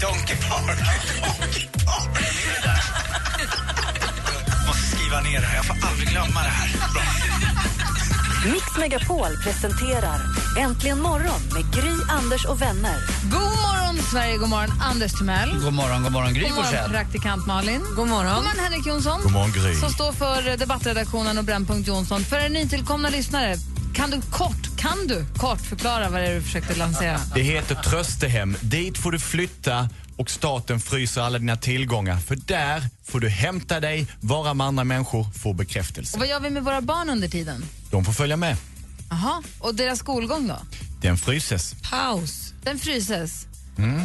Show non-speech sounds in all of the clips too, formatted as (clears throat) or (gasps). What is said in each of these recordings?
Donkey Park. Donkey Park. Måste skriva ner det här. Jag får aldrig glömma det här. Bra. Mix Megapol presenterar Äntligen morgon med Gry, Anders och vänner. God morgon, Sverige! God morgon, Anders Timell. God morgon, god morgon Gry God morgon, praktikant Malin. God morgon. God morgon, Henrik Jonsson. God morgon, Gry. Som står för debattredaktionen och Brännpunkt Jonsson. För er nytillkomna lyssnare, kan du kort, kan du kort förklara vad det är du försökte lansera? Det heter Tröstehem. Dit får du flytta och staten fryser alla dina tillgångar. För där får du hämta dig, vara med andra människor, få Och bekräftelse. vad gör vi med våra barn under tiden? De får följa med. Aha. Och deras skolgång då? Den fryses. Paus. Den fryses.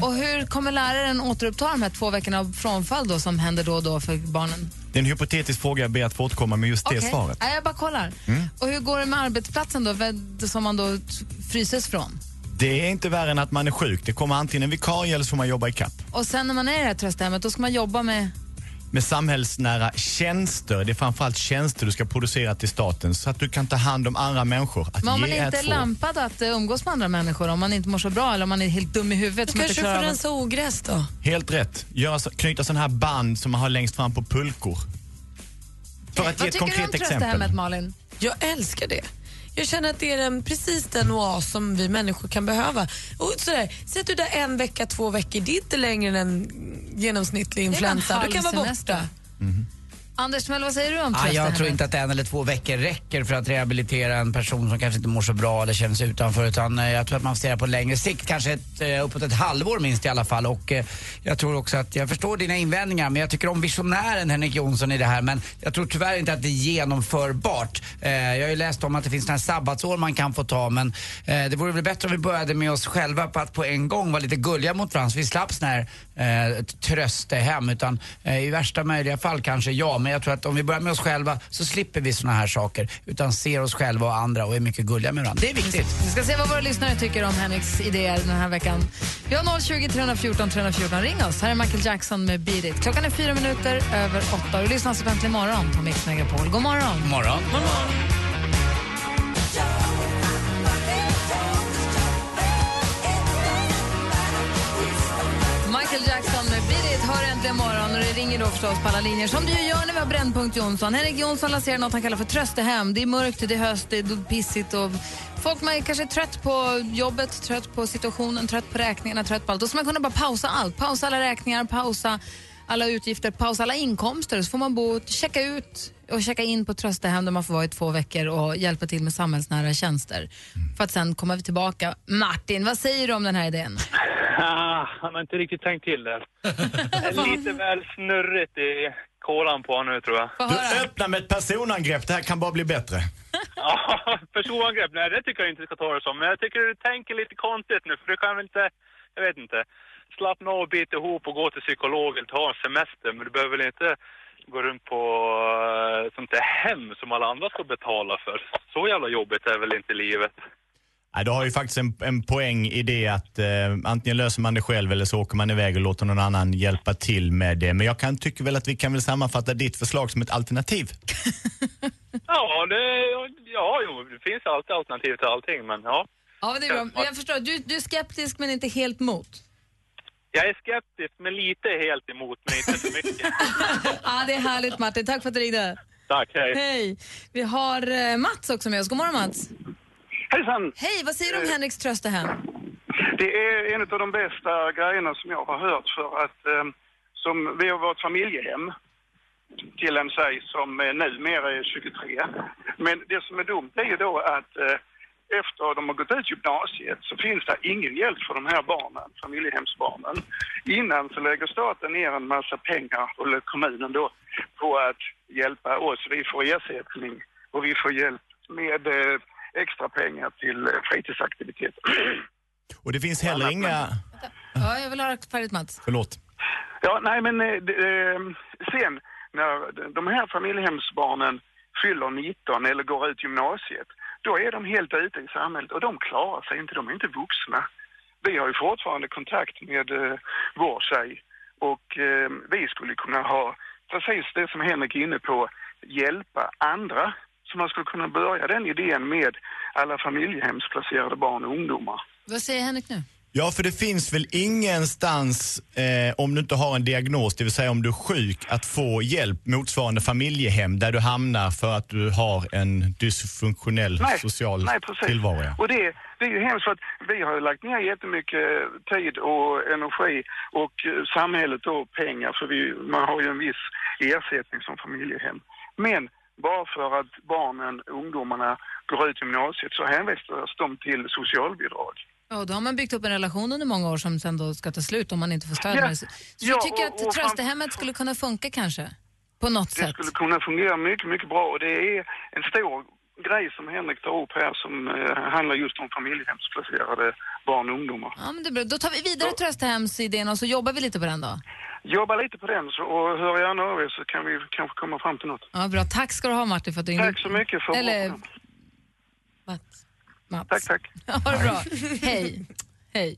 Och hur kommer läraren återuppta de här två veckorna av frånfall då som händer då och då för barnen? Det är en hypotetisk fråga. Jag ber att få återkomma med just det Okej. svaret. Ja, jag bara kollar. Och hur går det med arbetsplatsen då, som man då fryses från? Det är inte värre än att man är sjuk. Det kommer antingen en vikarie eller så får man jobba i kapp. Och sen när man är i det här trösthemmet, då ska man jobba med... Med samhällsnära tjänster. Det är framförallt tjänster du ska producera till staten så att du kan ta hand om andra människor. Att Men om man ge inte är lämpad att eh, umgås med andra människor, om man inte mår så bra eller om man är helt dum i huvudet. som inte Kanske klarar får av att- rensa ogräs då? Helt rätt. Göra, så- knyta sådana här band som man har längst fram på pulkor. För att ge Vad ett tycker du om konkret exempel. tröstehemmet, Malin? Jag älskar det. Jag känner att det är den, precis den oas som vi människor kan behöva. Och sådär, säg att du är där en vecka, två veckor, det är inte längre än en genomsnittlig influensa. Du kan vara halv semester. Anders Timell, vad säger du om tröstehemmet? jag tror inte att en eller två veckor räcker för att rehabilitera en person som kanske inte mår så bra eller känner sig utanför. Utan eh, jag tror att man får se det på längre sikt, kanske ett, eh, uppåt ett halvår minst i alla fall. Och eh, jag tror också att, jag förstår dina invändningar men jag tycker om visionären Henrik Jonsson i det här. Men jag tror tyvärr inte att det är genomförbart. Jag har ju läst om att det finns några sabbatsår man kan få ta men det vore väl bättre om vi började med oss själva på att på en gång vara lite gulliga mot varandra så vi slapp sån här eh, tröstehem. Utan i värsta möjliga fall kanske ja, men jag tror att om vi börjar med oss själva så slipper vi såna här saker. Utan ser oss själva och andra och är mycket gulliga med varandra. Det är viktigt. Vi ska se vad våra lyssnare tycker om Henriks idéer den här veckan. Vi har 020 314 314. Ring oss. Här är Michael Jackson med Beat It. Klockan är fyra minuter över åtta. Du lyssnar alltså på Äntligen morgon på Mix Megapol. God morgon! God morgon. Michael Jackson äntligen morgon och det ringer då förstås på alla linjer som det ju gör när vi har Brännpunkt Jonsson. Henrik Jonsson lanserar något han kallar för tröstehem. Det är mörkt, det är höst, det är pissigt och folk man är kanske trött på jobbet, trött på situationen, trött på räkningarna, trött på allt. Då ska man kunna bara pausa allt. Pausa alla räkningar, pausa alla utgifter, pausa alla inkomster. Så får man bo, checka ut och checka in på tröstehem där man får vara i två veckor och hjälpa till med samhällsnära tjänster. För att sen komma tillbaka. Martin, vad säger du om den här idén? Ah, (laughs) han har inte riktigt tänkt till det. Det är (laughs) Lite väl snurrigt i kolan på honom nu tror jag. Du öppnar med ett personangrepp. Det här kan bara bli bättre. (laughs) Ja, personangrepp, nej det tycker jag inte ska ta det som. Men jag tycker du tänker lite konstigt nu för du kan väl inte, jag vet inte, slappna av och bita ihop och gå till psykolog eller ta en semester. Men du behöver väl inte gå runt på eh, sånt där hem som alla andra ska betala för. Så jävla jobbigt är väl inte livet. Nej, du har ju faktiskt en, en poäng i det att eh, antingen löser man det själv eller så åker man iväg och låter någon annan hjälpa till med det. Men jag kan, tycker väl att vi kan väl sammanfatta ditt förslag som ett alternativ. (laughs) Ja, det, ja, jo, det finns alltid alternativ till allting men ja. Ja, det är bra. Jag förstår, du, du är skeptisk men inte helt mot. Jag är skeptisk men lite helt emot men inte så mycket. (laughs) Ja, det är härligt Martin. Tack för att du ringde. Tack, hej. Hej. Vi har eh, Mats också med oss. God morgon Mats. Hejsan! Hej, vad säger du om Henriks tröstehem? Det är en av de bästa grejerna som jag har hört för att eh, som vi har varit familjehem till en tjej som eh, numera är 23. Men det som är dumt är ju då att eh, efter de har gått ut gymnasiet så finns det ingen hjälp för de här barnen, familjehemsbarnen. Innan så lägger staten ner en massa pengar, eller kommunen då, på att hjälpa oss. Vi får ersättning och vi får hjälp med eh, extra pengar till eh, fritidsaktiviteter. (clears throat) Och det finns heller inga... Ja, jag vill höra färdigt Mats. Förlåt. Ja, nej men eh, eh, sen när de här familjehemsbarnen fyller 19 eller går ut gymnasiet, då är de helt ute i samhället och de klarar sig inte, de är inte vuxna. Vi har ju fortfarande kontakt med eh, vår tjej och eh, vi skulle kunna ha precis det som Henrik är inne på, hjälpa andra. Så man skulle kunna börja den idén med alla familjehemsplacerade barn och ungdomar. Vad säger Henrik nu? Ja, för det finns väl ingenstans, eh, om du inte har en diagnos, det vill säga om du är sjuk, att få hjälp motsvarande familjehem där du hamnar för att du har en dysfunktionell social nej, precis. tillvaro. Och det, det är ju hemskt för att vi har ju lagt ner jättemycket tid och energi och samhället då pengar för vi, man har ju en viss ersättning som familjehem. Men bara för att barnen, ungdomarna går ut gymnasiet så hänvisas de till socialbidrag. Ja, då har man byggt upp en relation under många år som sen då ska ta slut om man inte får stöd. Ja. det. Så Ja, jag tycker och- att och tröstehemmet skulle kunna funka kanske? På något Det sätt. skulle kunna fungera mycket, mycket bra och det är en stor grej som Henrik tar upp här som eh, handlar just om familjehemsplacerade barn och ungdomar. Ja, men det är bra. Då tar vi vidare tröstehemsidén och så jobbar vi lite på den då. Jobba lite på den så, och hör gärna av er så kan vi kanske komma fram till något. Ja, bra. Tack ska du ha Martin för att du ringde. Tack så mycket för Eller... bra Mats. Tack, tack. (laughs) Ha det bra. Hej. Hej.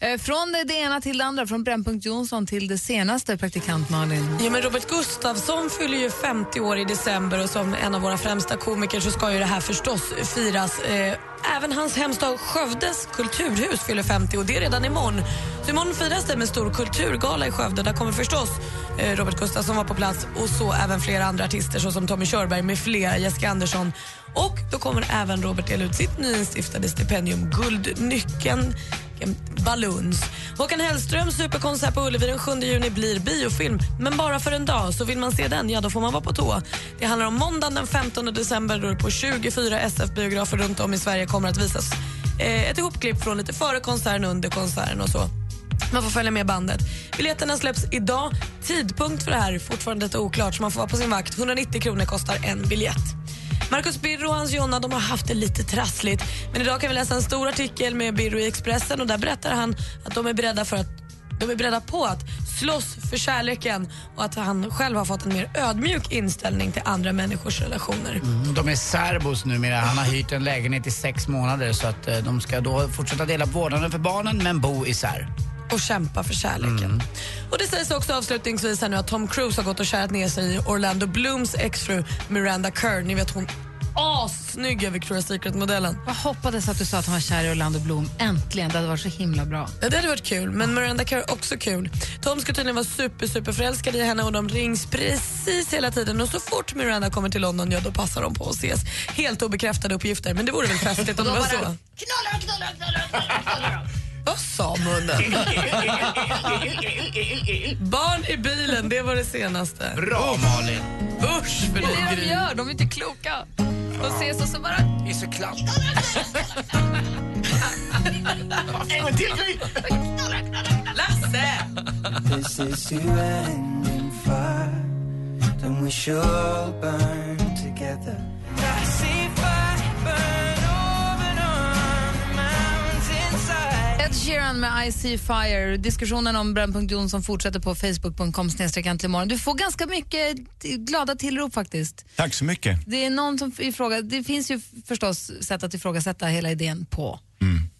Eh, Från det ena till det andra, från Brännpunkt Jonsson till det senaste, praktikant Malin. Ja, men Robert Gustafsson fyller ju 50 år i december och som en av våra främsta komiker så ska ju det här förstås firas. Eh, Även hans hemstad Skövdes kulturhus fyller 50 och det är redan imorgon. Så imorgon firas det med stor kulturgala i Skövde. Där kommer förstås eh, Robert Gustafsson vara på plats och så även flera andra artister såsom Tommy Körberg med flera, Jessica Andersson. Och då kommer även Robert dela ut sitt nyinstiftade stipendium Guldnyckeln Balloons. Håkan Hellströms superkonsert på Ullevi den 7 juni blir biofilm, men bara för en dag. Så vill man se den, ja då får man vara på tå. Det handlar om måndagen den 15 december då det på 24 SF-biografer runt om i Sverige kommer att visas eh, ett ihopklipp från lite före konserten, under konserten och så. Man får följa med bandet. Biljetterna släpps idag. Tidpunkt för det här är fortfarande lite oklart så man får vara på sin vakt. 190 kronor kostar en biljett. Marcus Birro och hans Jonna de har haft det lite trassligt. Men idag kan vi läsa en stor artikel med Birro i Expressen och där berättar han att de är beredda, för att, de är beredda på att slåss för kärleken och att han själv har fått en mer ödmjuk inställning till andra människors relationer. Mm, De är särbos numera. Han har hyrt en lägenhet i sex månader så att eh, de ska då fortsätta dela vårdnaden för barnen men bo isär och kämpa för kärleken. Och Det sägs också avslutningsvis här nu att Tom Cruise har gått och kärat ner sig i Orlando Blooms exfru Miranda Kerr. Ni vet hon assnygg över Victoria's Secret-modellen. Jag hoppades att du sa att han var kär i Orlando Bloom. Äntligen, det hade varit så himla bra. Ja, det hade varit kul, men Miranda Kerr också kul. Tom ska tydligen vara super, super förälskad i henne och de rings precis hela tiden. Och så fort Miranda kommer till London, ja då passar de på att ses. Helt obekräftade uppgifter, men det vore väl festligt om det (laughs) var så. Knulla, knulla, knulla, knulla. Vad sa munnen? Barn i bilen, det var det senaste. Bra Malin! Usch för Det är det de gör, de är inte kloka. De ses och så bara... Det är så klart. (laughs) En gång till Gry! Lasse! This is you ending fire. Then we should burn together. I see fire burn Ed Sheeran med I see fire. Diskussionen om Brännpunkt Jonsson fortsätter på facebook.com imorgon. Du får ganska mycket glada tillrop faktiskt. Tack så mycket. Det är någon som ifråga, det finns ju förstås sätt att ifrågasätta hela idén på.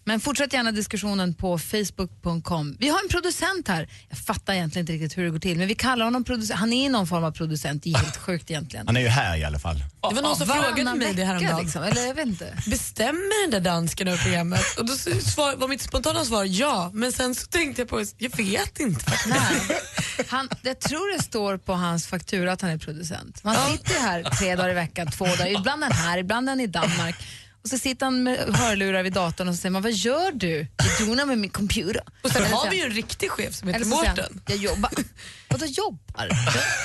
Men fortsätt gärna diskussionen på facebook.com. Vi har en producent här. Jag fattar egentligen inte riktigt hur det går till, men vi kallar honom producent. Han är någon form av producent. Det är helt (laughs) sjukt egentligen. Han är ju här i alla fall. Det var någon som Varannan frågade mig det häromdagen. Liksom, eller jag vet inte. Bestämmer den där dansken över programmet? Och då svar, var mitt spontana svar ja, men sen så tänkte jag på, jag vet inte. Nej. Han, jag tror det står på hans faktura att han är producent. Man sitter här tre dagar i veckan, två dagar. Ibland är han här, ibland är han i Danmark. Och så sitter han med hörlurar vid datorn och så säger man, vad gör du? Jag donar med min computer. Och sen har vi ju en riktig chef som heter han, Mårten. Jag jobbar. (laughs) Vadå jobbar?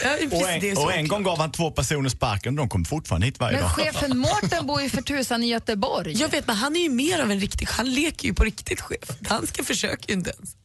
Ja, Och precis, det är en, så och en gång gav han två personer sparken och de kom fortfarande hit varje Men dag. chefen Mårten bor ju för tusan i Göteborg. Jag vet, men han är ju mer av en riktig, han leker ju på riktigt chef. Dansken försöker ju inte ens.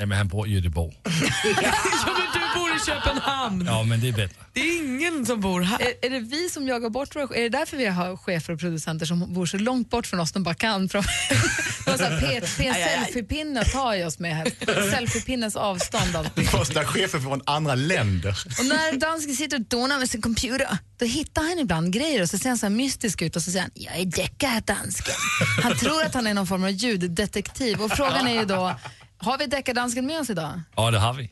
Nej, men han bor i Göteborg. (laughs) ja, men du bor i Köpenhamn. Ja, men det är bättre. Det är ingen som bor här. Är, är det vi som jagar bort våra Är det därför vi har chefer och producenter som bor så långt bort från oss de bara kan? Från, (laughs) de har P, selfiepinne tar jag oss med här. Selfiepinnens avstånd alltid. Måste ha chefer från andra länder. Och när dansken sitter och donar med sin computer, då hittar han ibland grejer och så ser han så här mystisk ut och så säger han “Jag är deckardansken”. Han tror att han är någon form av ljuddetektiv och frågan är ju då, har vi deckardansken med oss idag? Ja, det har vi.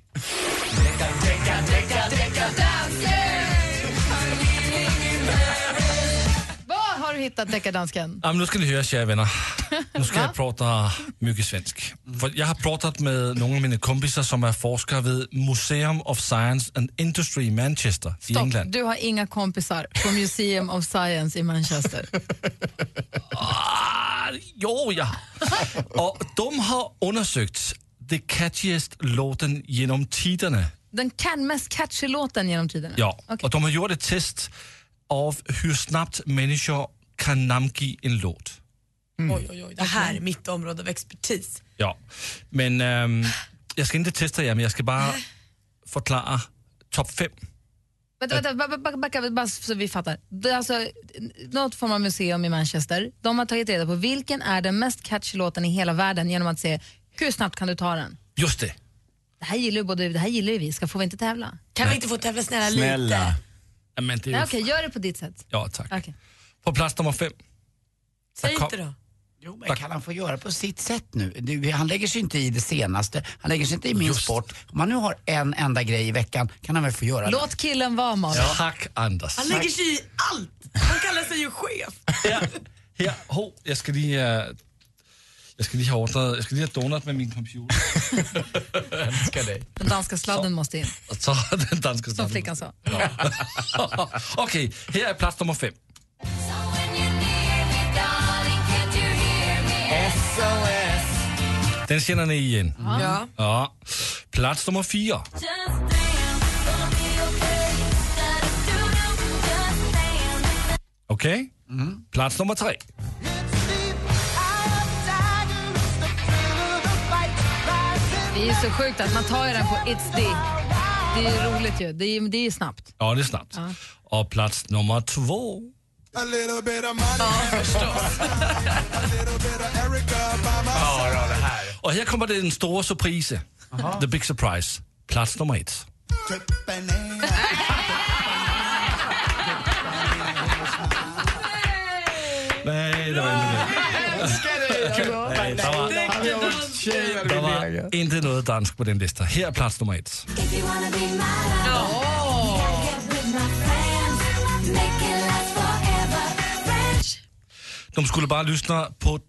Du hittat deckardansken? Ja, men nu ska ni höra, kära vänner. Nu ska (laughs) jag prata mycket svensk. För jag har pratat med några av mina kompisar som är forskare vid Museum of Science and Industry i Manchester i Stopp, England. du har inga kompisar på Museum of Science i Manchester. (laughs) Ah, jo, ja. (laughs) Och de har undersökt the catchiest låten genom tiderna. Den kan mest catchy låten genom tiderna? Ja, Okej. och de har gjort ett test av hur snabbt människor kan namnge en låt. Oj, oj, oj. Det här är mitt område av expertis. Ja, men ehm, jag ska inte testa er, men jag ska bara förklara topp fem. Vänta, vänta, ba- ba- backa bara så vi fattar. Det är alltså något form av museum i Manchester. De har tagit reda på vilken är den mest catchy låten i hela världen genom att se hur snabbt kan du ta den. Just det. Det här gillar ju både det här gillar ju vi, ska får vi inte tävla? Kan vi inte få tävla snälla, lite? Ja, men det är Nej, ju Okej, gör det på ditt sätt. Ja, tack. Okej. På plats nummer fem. Säg inte då. Jo, men kan han få göra på sitt sätt nu? Det, han lägger sig inte i det senaste, han lägger sig inte i min sport. Om han nu har en enda grej i veckan kan han väl få göra det. Låt killen vara Malin. Tack Anders. Han lägger sig i allt. Han kallar sig ju chef. Här, här, hov, jag ska lige, øh, jag ska lige ha ordnat, jag ska lige ha donat med min computer. (laughs) Dig. Den danska sladden måste in, så den danska som staden. flickan sa. (laughs) Okej, här är plats nummer fem. Den känner ni igen. Ja. Ja. Plats nummer fyra. Okej. Plats nummer tre. Det är så sjukt att man tar ju den på It's the. Det är ju roligt ju. Det är, det är ju snabbt. Ja, det är snabbt. Ja. Och plats nummer två. (laughs) Och här kommer den stora surprisen. The big surprise. Plats nummer ett. Nej, det var inte det. Nej, (laughs) det var, det var inte något dansk på den listan. Här är plats nummer ett. De skulle bara lyssna på t-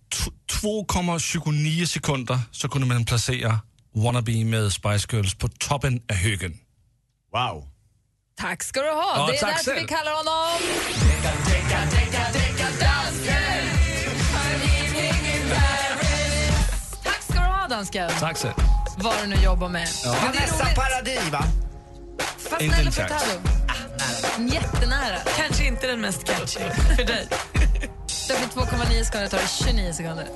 2,29 sekunder så kunde man placera Wannabe med Spice Girls på toppen av högen. Wow. Tack ska du ha. Ja, det är därför själv. vi kallar honom... Tack ska du ha, dansken. Tack så. Vad du nu jobbar med. Ja. Men det är Vanessa roligt. Paradis, va? Fast Inte Nelly en chans. Furtado. Jättenära. Kanske inte den mest catchy för dig. Det blir 2,9 sekunder, tar det 29 sekunder. (laughs)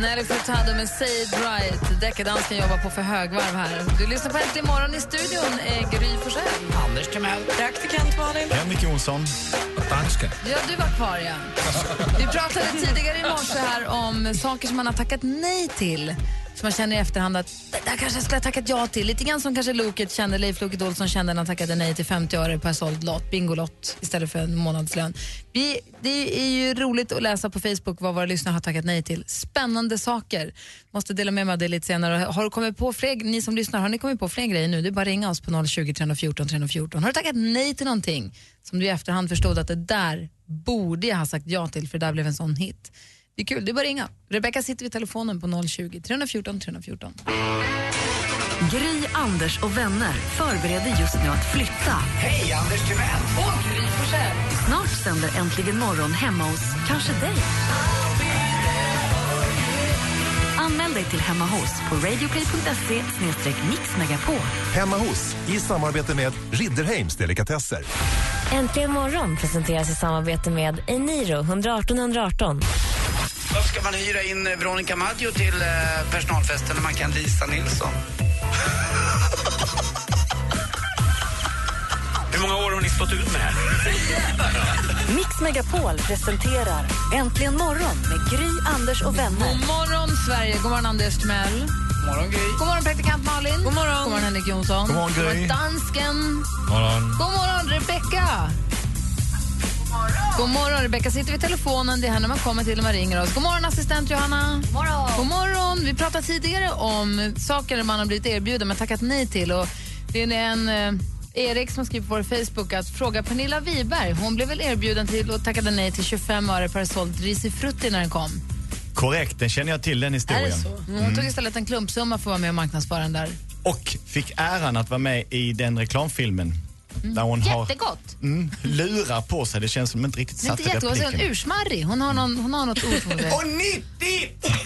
Nelly Furtado med Say It Right. Deckardansken jobbar på för högvarv här. Du lyssnar på Äntligen morgon i studion, är Gry Forssell. Anders Timell. Praktikant Malin. Henrik Jonsson. Och dansken. Ja, du var kvar, ja. Vi pratade tidigare i morse här om saker som man har tackat nej till. Som man känner i efterhand att det där kanske jag skulle ha tackat ja till. Lite grann som kanske Loket kände, Leif Loket Olsson kände när han tackade nej till 50 öre per såld lott, Bingolott, istället för en månadslön. Vi, det är ju roligt att läsa på Facebook vad våra lyssnare har tackat nej till. Spännande saker. Måste dela med mig av det lite senare. Har du kommit på fler, ni som lyssnar, har ni kommit på fler grejer nu? Det är bara att ringa oss på 020 314 314. Har du tackat nej till någonting som du i efterhand förstod att det där borde jag ha sagt ja till för det där blev en sån hit? Det är kul, det är bara ringa. Rebecka sitter vid telefonen på 020 314 314. Gry, Anders och vänner förbereder just nu att flytta. Hej, Anders Timell. Och Gry Forssell. Snart sänder Äntligen morgon hemma hos kanske dig. Anmäl Anmäl dig till Hemma hos på radioplay.se mixmegapol. Hemma hos, i samarbete med Ridderheims Delikatesser. Äntligen morgon presenteras i samarbete med Eniro 118 118. Varför ska man hyra in Veronica Maggio till eh, personalfesten när man kan Lisa Nilsson? (laughs) Hur många år har ni stått ut med här? Mix Megapol presenterar Äntligen morgon med Gry, Anders och vänner. God morgon, Sverige. God morgon, Anders Timell. God morgon, Gry. God morgon, praktikant Malin. God morgon, God morgon Henrik Jonsson. God morgon, Gry. God morgon, dansken. Morgon. God morgon, Rebecka. God morgon, Rebecka sitter vid telefonen. Det är henne man kommer till när man ringer oss. God morgon, assistent Johanna. God morgon. God morgon. Vi pratade tidigare om saker man har blivit erbjuden men tackat nej till. Och det är en eh, Erik som skriver på vår Facebook att fråga Pernilla Wiberg. Hon blev väl erbjuden till och tackade nej till 25 öre per såld risifrutti när den kom. Korrekt, den känner jag till den historien. Är det så? Hon Mm. tog istället en klumpsumma för att vara med och marknadsföra den där. Och fick äran att vara med i den reklamfilmen. Där hon har Jättegott! mm, lurar på sig. Det känns som inte riktigt Men satte inte jättegott, hon är repliken. ursmarrig. Hon har, någon, hon har något ord för det. Och nyttigt! (laughs)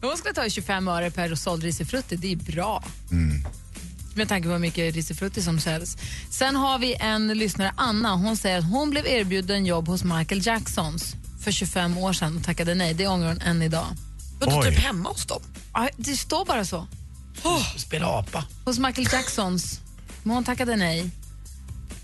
Hon ska ta 25 öre per såld risifrutti. Det är bra. Mm. Med tanke på hur mycket risifrutti som säljs. Sen har vi en lyssnare, Anna. Hon säger att hon blev erbjuden jobb hos Michael Jacksons för 25 år sedan och tackade nej. Det ångrar hon än idag. Vadå, Oj. typ hemma hos dem? Ja, Det står bara så. Spela apa. Hos Michael Jacksons. Men hon tackade nej.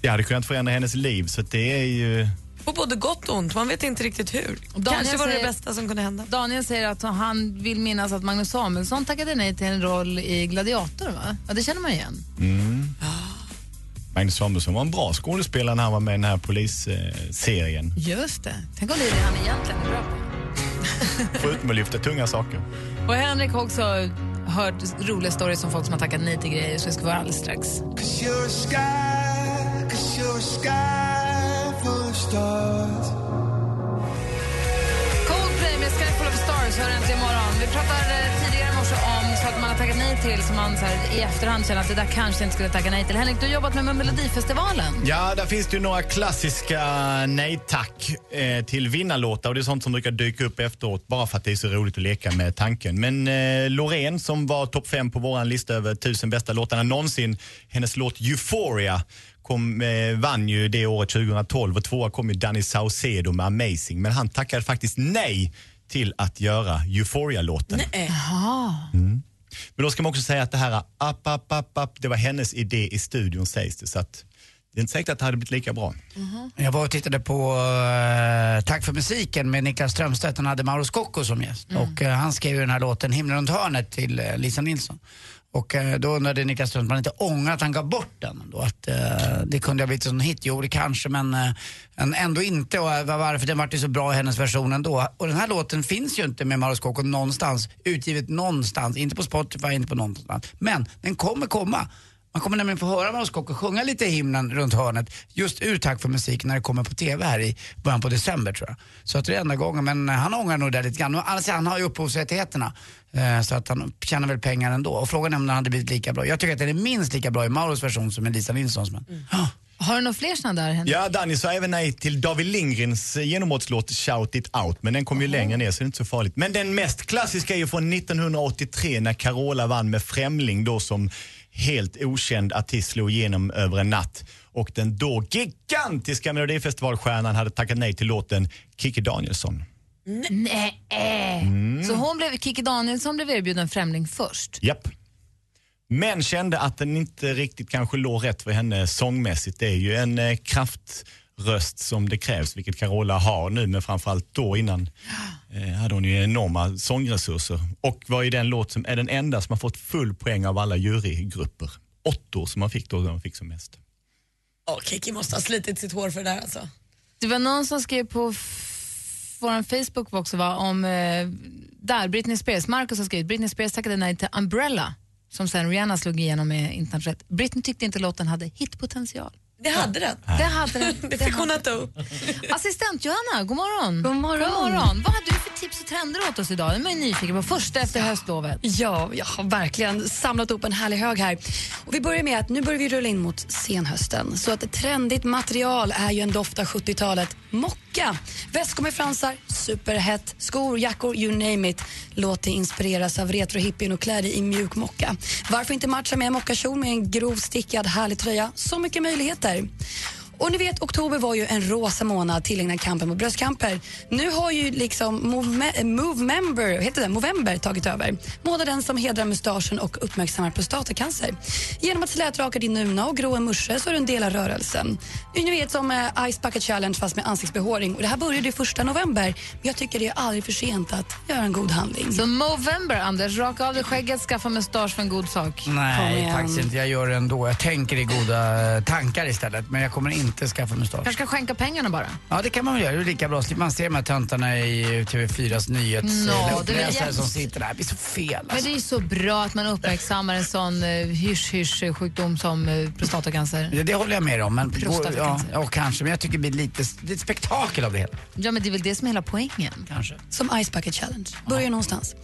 Det hade kunnat förändra hennes liv, så det är ju... På både gott och ont, man vet inte riktigt hur. Daniel Kanske var det säger- det bästa som kunde hända. Daniel säger att han vill minnas att Magnus Samuelsson tackade nej till en roll i Gladiator. Va? Ja, det känner man igen. Mm. Magnus Samuelsson var en bra skådespelare när han var med i den här polisserien. Just det. Tänk om det är det han egentligen är bra på. Förutom att lyfta tunga saker. Och Henrik har också hört roliga stories om folk som har tackat nej till grejer, så det ska vara alldeles strax. Coldplay med Sky Full of Stars hör äntligen imorgon. Vi pratade tidigare i morse om saker man har tackat nej till som man så här, i efterhand känner att det där kanske inte skulle tacka nej till. Henrik, du har jobbat med, med Melodifestivalen. Ja, där finns det ju några klassiska nej tack eh, till vinnarlåtar och det är sånt som brukar dyka upp efteråt bara för att det är så roligt att leka med tanken. Men eh, Loreen som var topp fem på vår lista över tusen bästa låtarna någonsin, hennes låt Euphoria kom, eh, vann ju det året 2012 och tvåa kom ju Danny Saucedo med Amazing men han tackade faktiskt nej till att göra Euphoria-låten. Jaha. Men då ska man också säga att det här up, up, up, up, det var hennes idé i studion sägs det. Så att det är inte säkert att det hade blivit lika bra. Jag var och tittade på eh, Tack för musiken med Niklas Strömstedt. Han hade Mauro Scocco som gäst. Och eh, han skrev ju den här låten Himlen runt hörnet till eh, Lisa Nilsson. Och eh, då undrade Niklas Strömsman om han inte ångrar att han gav bort den. Då, att eh, det kunde ha blivit en hit. Jo, det kanske, men eh, ändå inte. Och eh, varför? Den vart ju så bra i hennes version ändå. Och den här låten finns ju inte med Mauro Scocco någonstans. Utgivet någonstans. Inte på Spotify, inte på någonstans. Men den kommer komma. Man kommer nämligen få höra Mauro Scocco sjunga lite i himlen runt hörnet just ur Tack för musik när det kommer på TV här i början på december tror jag. Så att det är enda gången, men han ångrar nog det lite grann. Alltså, han har ju upphovsrättigheterna eh, så att han tjänar väl pengar ändå. Och frågan är om den hade blivit lika bra. Jag tycker att den är minst lika bra i Mauros version som i Lisa Nilssons. Men. Har du några fler såna där, Henrik? Ja, Danny sa även nej till David Lindgrens eh, genombrottslåt Shout It Out, men den kom ju längre ner så det är inte så farligt. Men den mest klassiska är ju från 1983 när Carola vann med Främling då som helt okänd artist slog igenom över en natt. Och den då gigantiska Melodifestivalstjärnan hade tackat nej till låten Kikki Danielsson. Nej. Mm. Så hon blev, Kikki Danielsson blev erbjuden Främling först. Japp. Men kände att den inte riktigt kanske låg rätt för henne sångmässigt. Det är ju en eh, kraftröst som det krävs, vilket Carola har nu, men framförallt då innan (gasps) hade hon ju enorma sångresurser. Och var ju den låt som är den enda som har fått full poäng av alla jurygrupper. Åttor som man fick då, som man fick som mest. Åh, Kiki måste ha slitit sitt hår för det där alltså. Det var någon som skrev på vår Facebook också va, om eh, där Britney Spears, Marcus har skrivit Britney Spears tackade nej till Umbrella som sen Rihanna slog igenom med internationellt. Britney tyckte inte låten hade hitpotential. Det hade den. Det hade den. (laughs) Det fick hon äta upp. (laughs) Assistent Johanna, god morgon. God morgon. God morgon. Vad har du för tips och trender åt oss idag? Det är man nyfiken på. Första efter höstlovet. Ja, jag har verkligen samlat upp en härlig hög här. Och vi börjar med att nu börjar vi rulla in mot senhösten. Så att ett trendigt material är ju en doft av 70-talet. Mocka. Väskor med fransar, superhett, skor, jackor, you name it. Låt dig inspireras av retrohippien och klä dig i mjuk mocka. Varför inte matcha med en mockakjol med en grov stickad härlig tröja? Så mycket möjligheter. vinter. Och ni vet, oktober var ju en rosa månad tillägnad kampen mot bröstcancer. Nu har ju liksom Move- Movember, heter det, Movember tagit över. Månaden som hedrar mustaschen och uppmärksammar prostatacancer. Genom att slätraka din nuna och gråa musche så är du en del av rörelsen. Ni vet som eh, Ice Bucket Challenge fast med ansiktsbehåring. Och det här började ju första november. Men jag tycker det är aldrig för sent att göra en god handling. Så Movember, Anders, raka av dig skägget, skaffa mustasch för en god sak. Nej, faktiskt inte. Jag gör det ändå. Jag tänker i goda eh, tankar istället. Men jag kommer inte skaffa mustasch. Kanske ska skänka pengarna bara. Ja, det kan man väl göra. Det är lika bra. Man se de här töntarna i TV4s nyhets... Nå, eller det är väl uppläsare jätte- som sitter där. Det blir så fel. Men det är ju så bra att man uppmärksammar en sån uh, hysch-hysch-sjukdom som uh, prostatacancer. Det, det håller jag med om. Men, Prostatacancer. ja, ja, kanske. Men jag tycker det blir lite, lite spektakel av det hela. Ja, men det är väl det som är hela poängen. Kanske. Som Ice Bucket Challenge. Börja någonstans.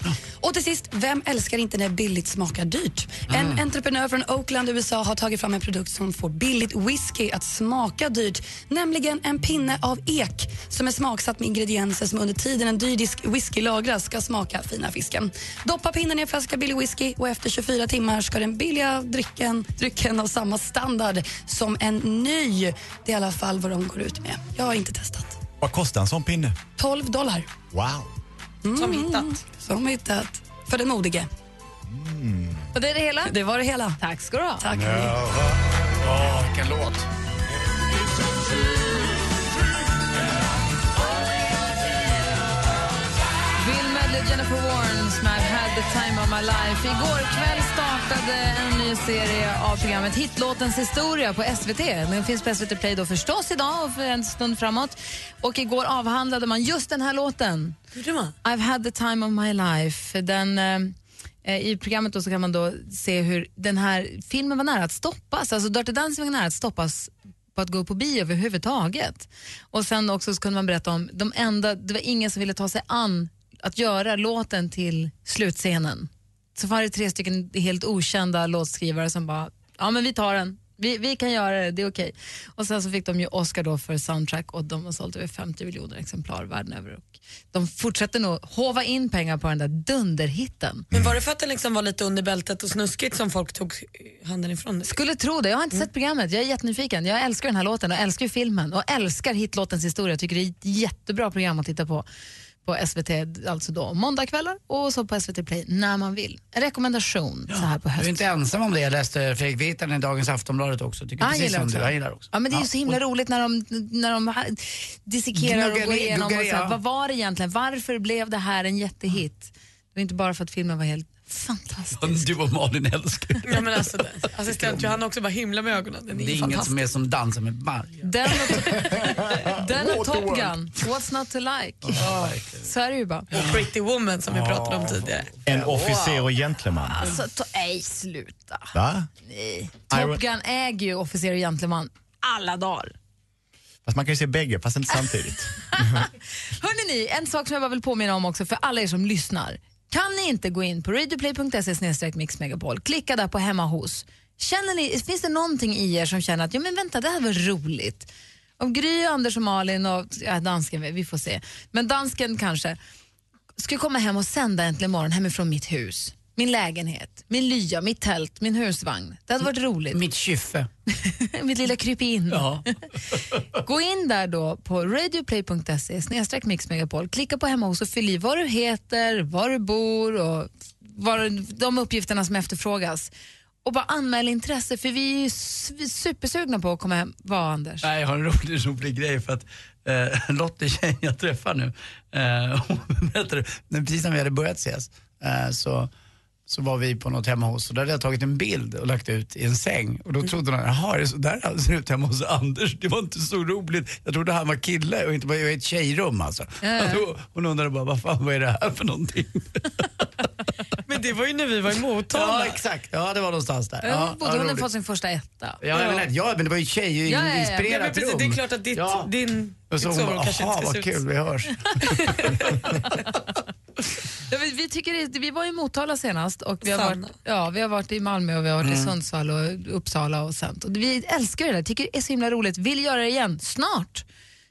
Och till sist, vem älskar inte när billigt smakar dyrt? En Mm. entreprenör från Oakland, USA har tagit fram en produkt som får billigt whisky att smaka dyrt. Nämligen en pinne av ek som är smaksatt med ingredienser som under tiden en dyr disk whisky lagras ska smaka fina fisken. Doppa pinnen i en flaska billig whisky och efter 24 timmar ska den billiga drycken, drycken ha samma standard som en ny. Det är i alla fall vad de går ut med. Jag har inte testat. Vad kostar en sån pinne? 12 dollar. Wow. Som hittat. Som hittat. För den modige. Och det är det hela? Det var det hela. Tack ska du ha. Tack. Åh, vilken låt. Jennifer Warren som I've had the time of my life. Igår kväll startade en ny serie av programmet Hitlåtens historia på SVT. Den finns på SVT Play då förstås idag och för en stund framåt. Och igår avhandlade man just den här låten. I've had the time of my life. Den, eh, I programmet då så kan man då se hur den här filmen var nära att stoppas. Alltså Dirty Dancing var nära att stoppas på att gå på bio överhuvudtaget. Och sen också så kunde man berätta om de enda, det var ingen som ville ta sig an att göra låten till slutscenen. Så var det tre stycken helt okända låtskrivare som bara, ja men vi tar den. Vi, vi kan göra det, det är okej. Och sen så fick de ju Oscar då för soundtrack och de har sålt över 50 miljoner exemplar världen över. Och de fortsätter nog hova in pengar på den där dunderhitten. Men var det för att den liksom var lite under bältet och snuskigt som folk tog handen ifrån dig? Skulle tro det. Jag har inte sett programmet. Jag är jättenyfiken. Jag älskar den här låten och älskar filmen och älskar hitlåtens historia. Jag tycker det är ett jättebra program att titta på på SVT, alltså då måndagkvällar och så på SVT Play när man vill. En rekommendation så här på Du är hösten. inte ensam om det. Jag läste Fredrik Virtanen i dagens Aftonbladet också. Tycker Han precis gillar som också. du. Han gillar också. Ja, men det är ju så himla roligt när de, när de dissekerar och går igenom och så här, ja. vad var det egentligen? Varför blev det här en jättehit? Det var inte bara för att filmen var helt fantastisk. Du och Malin älskar Ja, men alltså, assistent Johanna också bara himla med ögonen. Den är, Det är inget som är som dansen med varg. Den och, (laughs) den och Top Gun, What's not to like? Så är det ju bara. Och Pretty Woman som vi pratade om tidigare. En officer och gentleman. Alltså, ta, nej, sluta. Va? Nej. Top Gun äger ju officer och gentleman alla dagar. Fast man kan ju se bägge, fast inte samtidigt. (laughs) Hörrni ni, en sak som jag bara vill påminna om också för alla er som lyssnar. Kan ni inte gå in på radioplay.se mixmegapol, klicka där på hemma hos. Känner ni, finns det någonting i er som känner att ja, men vänta, det här var roligt? Om Gry, Anders och Malin och ja, dansken, vi får se. Men dansken kanske skulle komma hem och sända äntligen morgon hemifrån mitt hus. Min lägenhet, min lya, mitt tält, min husvagn. Det hade varit roligt. Mitt kyffe. (laughs) mitt lilla krypin. Ja. (laughs) Gå in där då på radioplay.se snedstreck mixmegapol. Klicka på hemma hos och fyll i vad du heter, var du bor och var, de uppgifterna som efterfrågas. Och bara anmäl intresse för vi är ju supersugna på att komma hem. Vad Anders? Nej, jag har en rolig, rolig grej för att eh, Lottie, tjejen jag träffar nu, eh, (laughs) hon berättade, men precis när vi hade börjat ses eh, så, så var vi på något hemma hos och där hade jag tagit en bild och lagt ut i en säng och då trodde hon, jaha är det så där han ser ut hemma hos Anders? Det var inte så roligt. Jag trodde han var kille och inte bara i ett tjejrum alltså. Ja. Och då, hon undrade bara, vad fan vad är det här för någonting? (laughs) Men det var ju när vi var i Motala. Ja exakt, ja det var någonstans där. Ja, Ja, Bodde ja, hon fått sin första etta? Ja, jag vet, ja men det var ju tjej, Ja, ja, ja. Ja, men precis, rum. det är klart att ditt, Ja. din Och så hon bara, kanske "Aha, inte ska vad se ut." kul, vi hörs. (laughs) (laughs) Ja, vi, vi, tycker det, vi var i Motala senast och vi har, Sanna. varit, ja, vi har varit i Malmö och vi har varit i Mm. Sundsvall och Uppsala och sånt. Och vi älskar det där, tycker det är så himla roligt. Vill göra det igen, snart.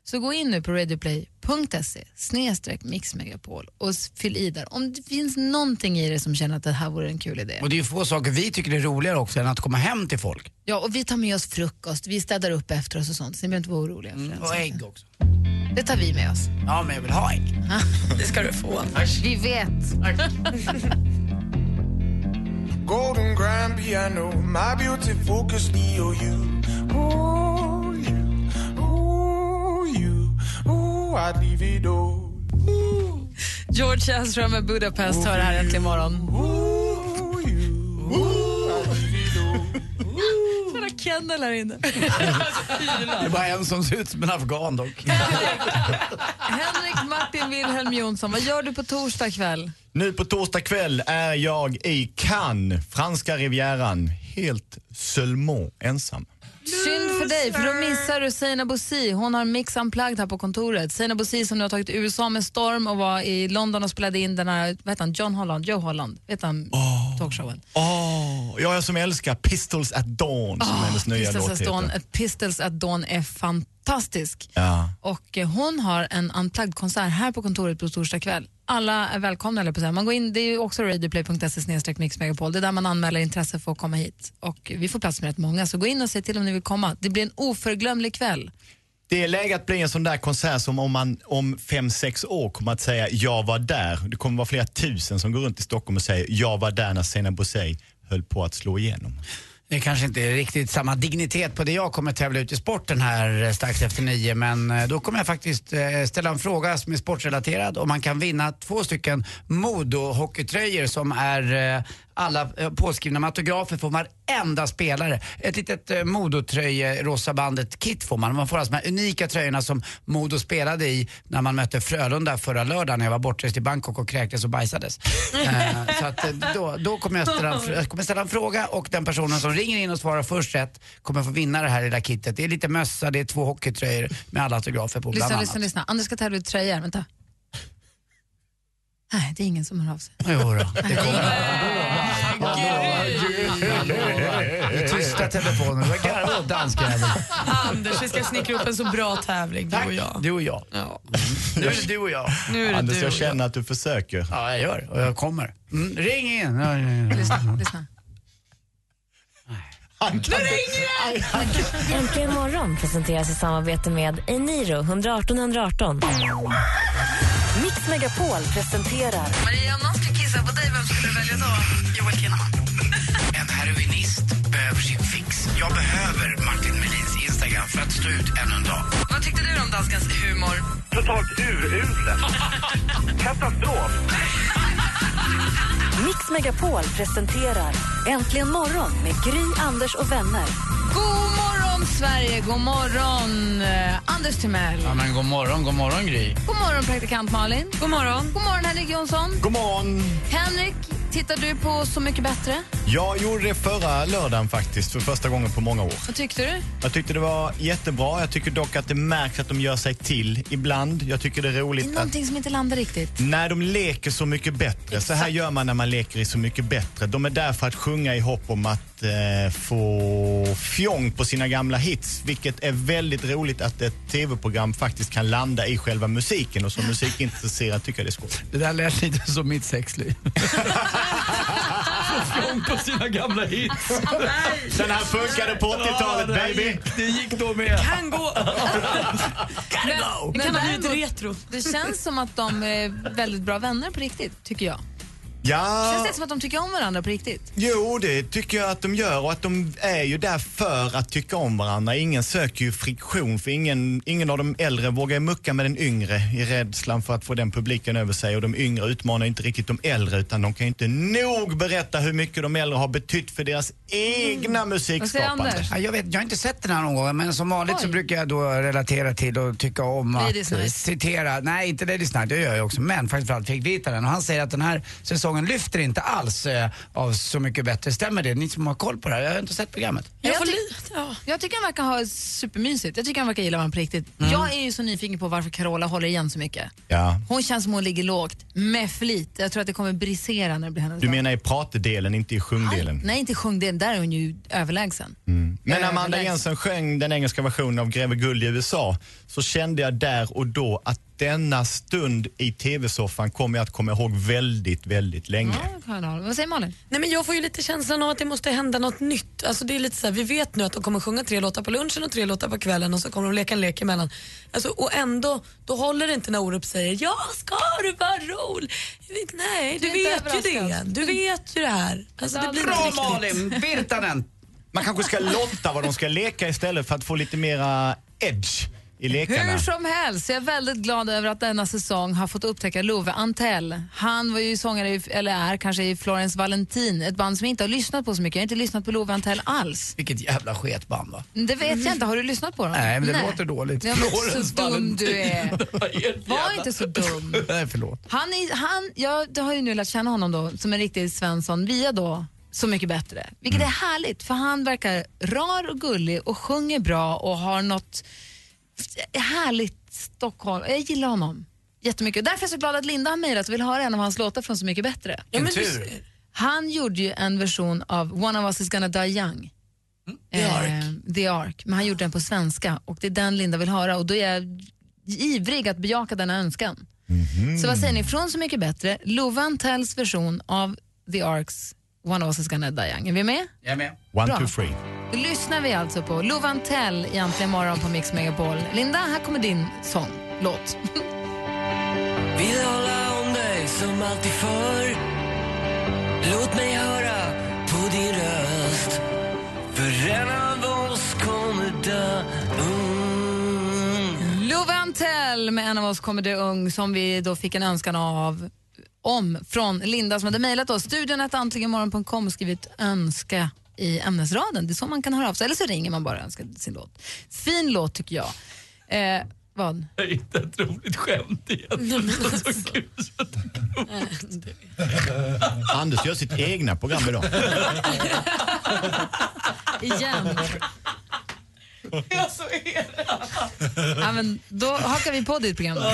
Så gå in nu på radioplay.se snedstreck mixmegapol och fyll i där. Om det finns någonting i det som känner att det här vore en kul idé. Och det är ju få saker vi tycker är roligare också än att komma hem till folk. Ja, och vi tar med oss frukost, vi städar upp efter oss och sånt, så ni behöver inte vara oroliga för den Och ägg också. Det tar vi med oss. Ja, men jag vill ha ägg. (laughs) Det ska du få. Vi vet. (laughs) Golden grand piano, my beauty focus, Leo, you. Ooh, you. Ooh, you. Ooh, I'd leave it all. George Ezra med Budapest hör här äntligen imorgon. Sådana Kendall här inne. Det är bara en som ser ut som en afghan dock. Henrik Martin Wilhelm Jonsson, vad gör du på torsdag kväll? Nu på torsdag kväll är jag i Cannes, franska rivieran, helt seulement ensam. Synd för dig, för då missar du Seina Bosi. Hon har Mix Unplugged här på kontoret. Seina Bosi som nu har tagit USA med storm och var i London och spelade in den här, vad heter han, John Holland, Joe Holland, vet han, talkshowen. Åh, jag är som älskar Pistols at Dawn som hennes nya Pistols låt at Dawn, heter. ett Pistols at Dawn är fantastisk. Ja. Och eh, hon har en Unplugged-konsert här på kontoret på torsdag kväll. Alla är välkomna, eller på säga. Man går in, det är ju också radioplay.se mixmegapol. Det är där man anmäler intresse för att komma hit. Och vi får plats med rätt många, så gå in och se till om ni vill komma. Det blir en oförglömlig kväll. Det är läge att bli en sån där konsert som om man om fem, sex år kommer att säga jag var där. Det kommer vara flera tusen som går runt i Stockholm och säger jag var där när Sena Bosei höll på att slå igenom. Det kanske inte är riktigt samma dignitet på det jag kommer tävla ut i sporten här eh, strax efter nio men eh, då kommer jag faktiskt eh, ställa en fråga som är sportrelaterad och man kan vinna två stycken Modo-hockeytröjor som är alla eh, påskrivna med autografer från varenda spelare. Ett litet eh, Modo-tröje, rosa bandet-kit får man. Man får alltså de här unika tröjorna som Modo spelade i när man mötte Frölunda förra lördagen när jag var bortrest i Bangkok och kräktes och bajsades. (laughs) Eh, så att, eh, då, då kommer jag ställa, en, jag kommer ställa en fråga och den personen som ringer in och svarar först rätt kommer få vinna det här lilla kittet. Det är lite mössa, det är två hockeytröjor med alla autografer på bland Lyssna, annat. lyssna, lyssna. Anders ska tävla ut tröjor. Vänta. Nej, det är ingen som hör av sig. Jo då, det kommer. Tysta telefoner, vad garvar åt danskjäveln. Anders, vi ska snickra upp en så bra tävling, du och jag. Du och jag. Ja. Nu är det du och jag. Nu är det Anders, du jag känner att du försöker. Ja, jag gör och jag kommer. Mm, ring in! Ja, ja, ja. Lyssna, lyssna. Äntligen morgon presenteras i samarbete med Eniro 118 118. Mix Megapol presenterar Maria, om någon skulle kissa på dig, vem skulle du välja då? Joel Kinnaman. (laughs) En heroinist behöver sin fix. Jag behöver Martin Melins Instagram för att stå ut ännu en dag. Vad tyckte du om danskans humor? Totalt uruselt. (laughs) Katastrof. Mix Megapol presenterar Äntligen morgon med Gry, Anders och vänner. God morgon, Sverige! God morgon, eh, Anders Timell. Ja, men god morgon, god morgon Gry. God morgon, praktikant Malin. God morgon. God morgon, Henrik Jonsson. God morgon! Henrik, tittar du på Så mycket bättre? Jag gjorde det förra lördagen faktiskt, för första gången på många år. Vad tyckte du? Jag tyckte det var jättebra. Jag tycker dock att det märks att de gör sig till ibland. Jag tycker det är Det är roligt att någonting som inte landar riktigt. när de leker Så mycket bättre. Så här gör man när man leker i Så mycket bättre. De är där för att sjunga i hopp om att eh, få fjong på sina gamla hits. Vilket är väldigt roligt att ett tv-program faktiskt kan landa i själva musiken. Och som musikintresserad tycker jag det är skoj. Det där lät lite som mitt sexliv. (laughs) Få fjong på sina gamla hits. Den här funkade på 80-talet Ja, det baby. gick- Det gick då med. Kan gå. (laughs) Men, Det kan ha blivit retro. det känns som att de är väldigt bra vänner på riktigt, tycker jag. Ja. Känns det som att de tycker om varandra på riktigt? Jo, det tycker jag att de gör och att de är ju där för att tycka om varandra. Ingen söker ju friktion för ingen, ingen av de äldre vågar mucka med den yngre i rädslan för att få den publiken över sig och de yngre utmanar inte riktigt de äldre utan de kan ju inte nog berätta hur mycket de äldre har betytt för deras egna musikskapande. Anders? Ja, jag, vet, jag har inte sett den här någon gång men som vanligt så Oj. brukar jag då relatera till och tycka om att Night. citera, nej inte Ladies Night, det gör jag också, men faktiskt framförallt Fredrik Virtanen och han säger att den här säsongen sången lyfter inte alls eh, av Så mycket bättre. Stämmer det? Ni som har koll på det här, jag har inte sett programmet. Jag, ty- jag tycker han verkar ha supermysigt. Jag tycker han verkar gilla varandra på riktigt. Jag är ju så nyfiken på varför Carola håller igen så mycket. Ja. Hon känns som hon ligger lågt, med flit. Jag tror att det kommer brisera när det blir hennes Du menar i pratdelen, inte i sjungdelen? Nej, inte sjungdelen. Där är hon ju överlägsen. Men Amanda. Jensen sjöng den engelska versionen av Greve Guld i USA så kände jag där och då att denna stund i tv-soffan kommer jag att komma ihåg väldigt, väldigt länge. Vad säger Malin? Nej, men jag får ju lite känslan av att det måste hända något nytt. Alltså, det är lite så här, vi vet nu att de kommer sjunga tre låtar på lunchen och tre låtar på kvällen och så kommer de leka en lek emellan. Alltså, och ändå, då håller det inte när Orup säger ja, ska du vara rolig? Nej, du, vet ju det. Du vet ju det här. Alltså, det blir Bra. Malin! Virtanen! Man kanske ska lotta vad de ska leka istället för att få lite mera edge i lekarna. Hur som helst, jag är väldigt glad över att denna säsong har fått upptäcka Love Antell. Han var ju sångare, i, eller är kanske i Florence Valentin, ett band som jag inte har lyssnat på så mycket. Jag har inte lyssnat på Love Antell alls. Vilket jävla sketband va? Det vet jag inte, har du lyssnat på dem? Nej, men det låter dåligt. Ja, men Florence så dum Valentin. du är. (laughs) Var inte så dum. (laughs) Nej, förlåt. Han, är, han, jag har ju nu lärt känna honom då som en riktig Svensson via då Så mycket bättre. Vilket är härligt för han verkar rar och gullig och sjunger bra och har något härligt Stockholm. Jag gillar honom jättemycket. Därför är jag så glad att Linda har mejlat och vill höra en av hans låtar från Så mycket bättre. Vilken tur. Han gjorde ju en version av One of us is gonna die young. The Ark. Eh, The Ark. Men han gjorde den på svenska och det är den Linda vill höra och då är jag ivrig att bejaka denna önskan. Så vad säger ni, från Så mycket bättre, Love Antells version av The Arks One of us is gonna die young. Är vi med? Jag är med. One, Bra. two, three. Då lyssnar vi alltså på Love Antell i Äntligen morgon på Mix Megapol. Linda, här kommer din sång, låt. (laughs) Vill hålla om dig som alltid förr Låt mig höra på din röst För en av oss kommer dö ung Love Antell med en av oss kommer det ung som vi då fick en önskan av om från Linda som hade mejlat oss. Studion att antligenmorgon.com och skrivit önska i ämnesraden. Det är så man kan höra av sig. Eller så ringer man bara och önskar sin låt. Fin låt tycker jag. Eh, vad? Jag hittade ett roligt skämt igen. Så kul. Anders gör sitt egna program idag. (laughs) Igen. Ja, så är det. Ja, men då hakar vi på ditt program. Då. (laughs)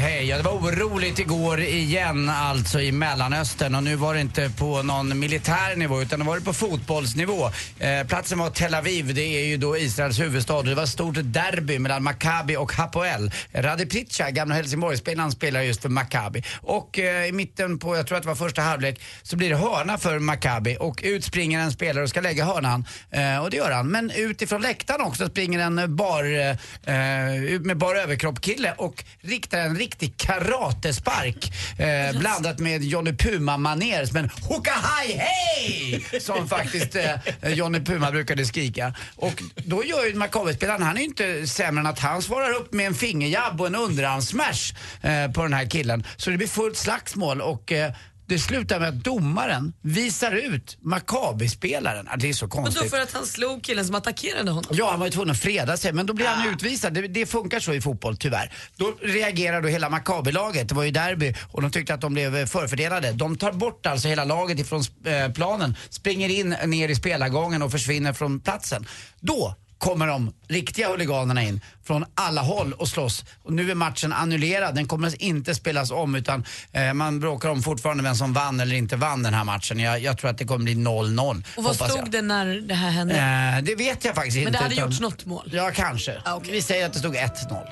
hej. Ja, det var oroligt igår igen alltså i Mellanöstern och nu var det inte på någon militär nivå utan det var det på fotbollsnivå. Eh, platsen var Tel Aviv, det är ju då Israels huvudstad och det var ett stort derby mellan Maccabi och Hapoel. Rade Prica, gamla Helsingborgsspelaren, spelar just för Maccabi. Och eh, i mitten på, jag tror att det var första halvlek, så blir det hörna för Maccabi och ut springer en spelare och ska lägga hörnan. Eh, och det gör han. Men utifrån läktaren också springer en bar, eh, eh med bar överkropp-kille och riktar en riktig karatespark eh, blandat med Johnny Puma-manér som en hokahaj hej! Som faktiskt eh, Johnny Puma brukade skrika. Och då gör ju Maccabi-spelaren, han är ju inte sämre än att han svarar upp med en fingerjabb och en underarmssmash eh, på den här killen. Så det blir fullt slagsmål och eh, det slutar med att domaren visar ut Maccabi-spelaren. Det är så konstigt. då för att han slog killen som attackerade honom. Ja, han var ju tvungen att freda sig, men då blir han utvisad. Det, det funkar så i fotboll, tyvärr. Då reagerar då hela Maccabi-laget, det var ju derby, och de tyckte att de blev förfördelade. De tar bort alltså hela laget ifrån eh, planen, springer in ner i spelargången och försvinner från platsen. Då kommer de riktiga huliganerna in från alla håll och slåss. Och nu är matchen annullerad, den kommer inte spelas om utan eh, man bråkar om fortfarande vem som vann eller inte vann den här matchen. Jag, jag tror att det kommer bli 0-0. Och vad stod jag. det när det här hände? Eh, det vet jag faktiskt inte. Men det hade utan- gjorts något mål? Ja, kanske. Vi säger att det stod 1-0.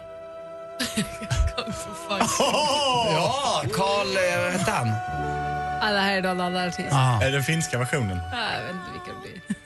(laughs) Ja, Karl, eh, vad hette han? Ja, det här är då en annan artist. Ja. Är det den finska versionen? Ja, Jag vet inte vilka det blir.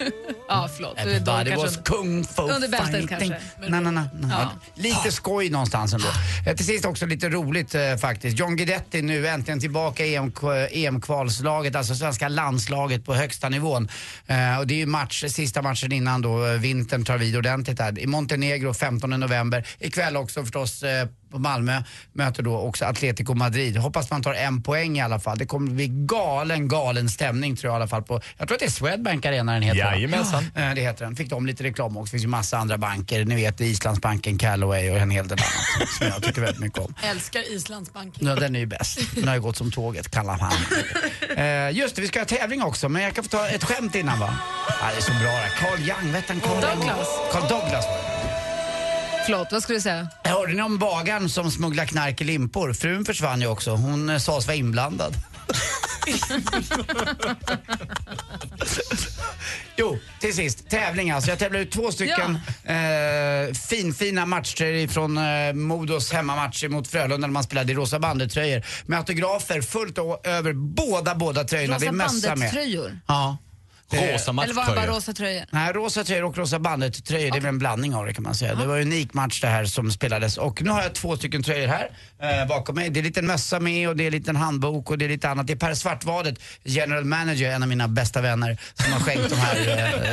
Ja, förlåt. Everybody was kung fu Under bältet fighting. Nej, nej, nej. nej. Ja. Lite skoj någonstans ändå. Eh, Till sist också lite roligt eh, faktiskt. John Guidetti nu äntligen tillbaka i EM, EM-kvalslaget, alltså svenska landslaget på högsta nivån. Eh, och det är ju match, sista matchen innan då eh, vintern tar vid ordentligt här. I Montenegro 15 november. Ikväll också förstås eh, på Malmö möter då också Atletico Madrid. Hoppas man tar en poäng i alla fall. Det kommer bli galen, galen stämning tror jag i alla fall på, jag tror att det är Swedbank Arena den heter? Jajamensan. Eh, Det heter den. Fick de lite reklam också. Det finns ju massa andra banker. Ni vet Islandsbanken, Callaway och en hel del annat (laughs) som jag tycker väldigt mycket om. Älskar Islandsbanken. Ja, den är ju bäst. Den har ju gått som tåget, kallar han. Eh, just det, vi ska ha tävling också, men jag kan få ta ett skämt innan va? Ja, det är så bra det här. Carl Young, vet han Carl Douglas. Carl Douglas var det. Förlåt, vad skulle du säga? Hörde ni om bagaren som smugglar knark i limpor? Frun försvann ju också. Hon eh, sades vara inblandad. (laughs) (laughs) Jo, till sist. Tävling alltså. Jag tävlar ut två stycken eh, finfina matchtröjor från eh, Modos hemmamatch mot Frölunda när man spelade i Rosa bandet-tröjor. Med autografer fullt å- över båda, båda tröjorna. det är Rosa mössa med. bandet-tröjor? Ja. Rosa Eller var det bara rosa tröjor? Nej, rosa tröjor och rosa bandet-tröjor. Det är väl en blandning av det kan man säga. Det var en unik match det här som spelades. Och nu har jag två stycken tröjor här eh, bakom mig. Det är en liten mössa med och det är en liten handbok och det är lite annat. Det är Per Svartvadet, general manager, en av mina bästa vänner, som har skänkt de här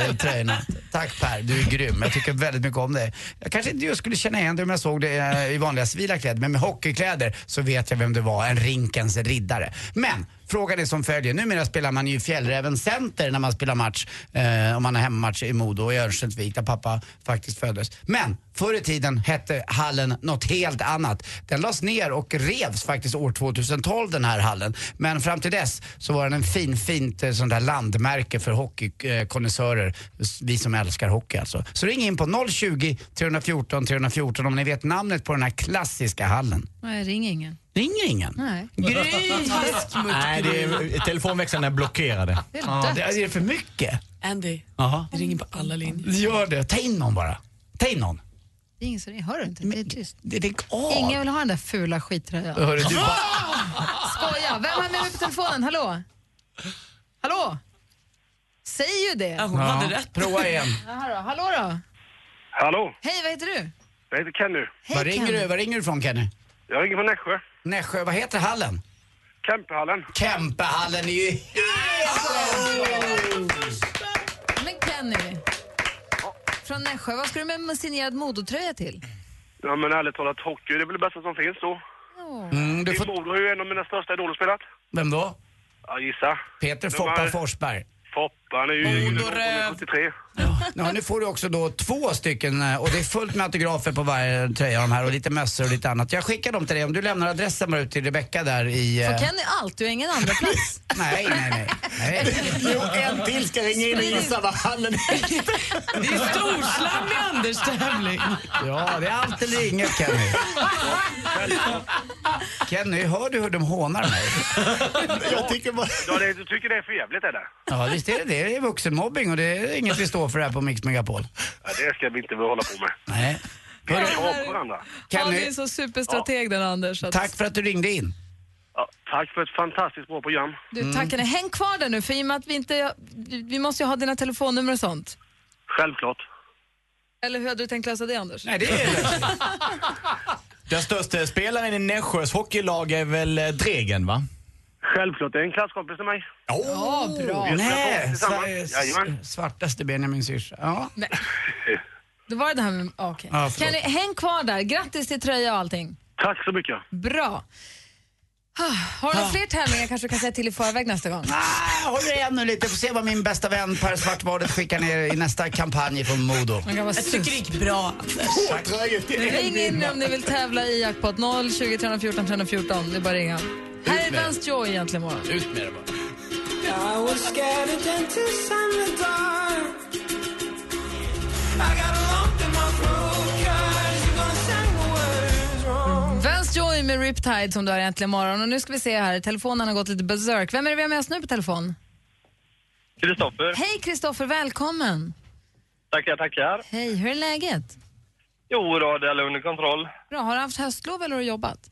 eh, tröjorna. Tack Per, du är grym. Jag tycker väldigt mycket om dig. Jag kanske inte just skulle känna igen dig om jag såg dig eh, i vanliga civila kläder, men med hockeykläder så vet jag vem du var. En rinkens riddare. Men Frågan är som följer. Numera spelar man ju Fjällräven Center när man spelar match. Eh, om man har hemmamatch i Modo och i Örnsköldsvik där pappa faktiskt föddes. Men förr i tiden hette hallen något helt annat. Den lades ner och revs faktiskt år 2012 den här hallen. Men fram till dess så var den en fin, fint eh, sånt där landmärke för hockeykonnässörer. Vi som älskar hockey alltså. Så ring in på 020 314 314 om ni vet namnet på den här klassiska hallen. Nej, ring ingen. Ringer ingen? Nej. Gry! (laughs) Nej, det är, telefonväxlarna är blockerade. Det är Ja, det är för mycket? Andy, Jaha. det ringer på alla linjer. Gör det. Ta in någon bara. Ta in någon. Det är ingen som ringer. Hör du inte? Det är tyst. Det, det, åh. Ingen vill ha den där fula skittröjan. Hörru, du bara... (laughs) Skoja! Vem har med mig på telefonen? Hallå? Hallå? Säg ju det. Ja, hon hade rätt. Prova igen. (laughs) Jaha då. Hallå då? Hallå, Hej, vad heter du? jag heter Kenny. Hej, Var ringer, Ken. du, var ringer du ifrån Kenny? Jag ringer från Nässjö. Nässjö, vad heter hallen? Kempehallen. Kempehallen är ju Men Kenny. Från Nässjö, vad ska du med en signerad Modotröja till? Ja, men ärligt talat, hockey det är väl det bästa som finns då. mm, du får... Modo har ju en av mina största idoler spelat. Vem då? Ja, gissa. Peter Foppa Forsberg. Foppa, han är ju Modo-röv. 73. Ja, nu får du också då två stycken eh, och det är fullt med autografer på varje tröja de här och lite mössor och lite annat. Jag skickar dem till dig om du lämnar adressen bara ut till Rebecca där i... eh, Får Kenny allt? Du har ingen andra plats. (laughs) Nej, nej, nej. nej. Jo, en till ska ringa in och gissa vad hallen heter. Det är storslam i Anders tävling. Ja, det är allt eller inget Kenny. Kenny, hör du hur de hånar mig? Jag tycker bara... Ja, det, du tycker det är för jävligt det? Ja, visst är det det. Det är vuxenmobbing och det är inget vi står för här på Mix Megapol. Ja, det ska vi inte hålla på med. Nej. Varandra. Han är så superstrateg den Anders. Att... tack för att du ringde in. Ja, tack för ett fantastiskt bra program. Du, tack Kenny. Häng kvar där nu, för i och med att vi inte... Vi måste ju ha dina telefonnummer och sånt. Självklart. Eller hur hade du tänkt lösa det, Anders? Nej, det är. (laughs) Den största spelaren i Nässjös hockeylag är väl eh, Dregen, va? Självklart, det är en klasskompis till mig. Ja, bra. Vi har spelat Nej. Sveriges svartaste Benjamin syrsa. Ja. Nej. Det var det här med... Okej. Ja, förlåt. Kenny, häng kvar där. Grattis till tröja och allting. Tack så mycket. Bra. Ah, Har du några fler tävlingar kanske du kan säga till i förväg nästa gång? Ah, håller igen nu lite, får se vad min bästa vän Per Svartvadet skickar ner i nästa kampanj från Modo. Jag tycker det gick bra, Anders. Ring in om ni vill tävla i jackpot 0 20 314 314. Det är bara att ringa. Här är Vance Joy egentligen imorgon. Ut med det bara. I was scared of dentists in the dark. I got a lump in my throat 'cause you're gonna say the words wrong. Vance Joy med Riptide som du har äntligen imorgon. Och nu ska vi se här, telefonen har gått lite berserk. Vem är det vi har med oss nu på telefon? Kristoffer. Hej Kristoffer, välkommen. Tackar, tackar. Hej, hur är läget? Jo då, det är under kontroll. Bra, har du haft höstlov eller har du jobbat?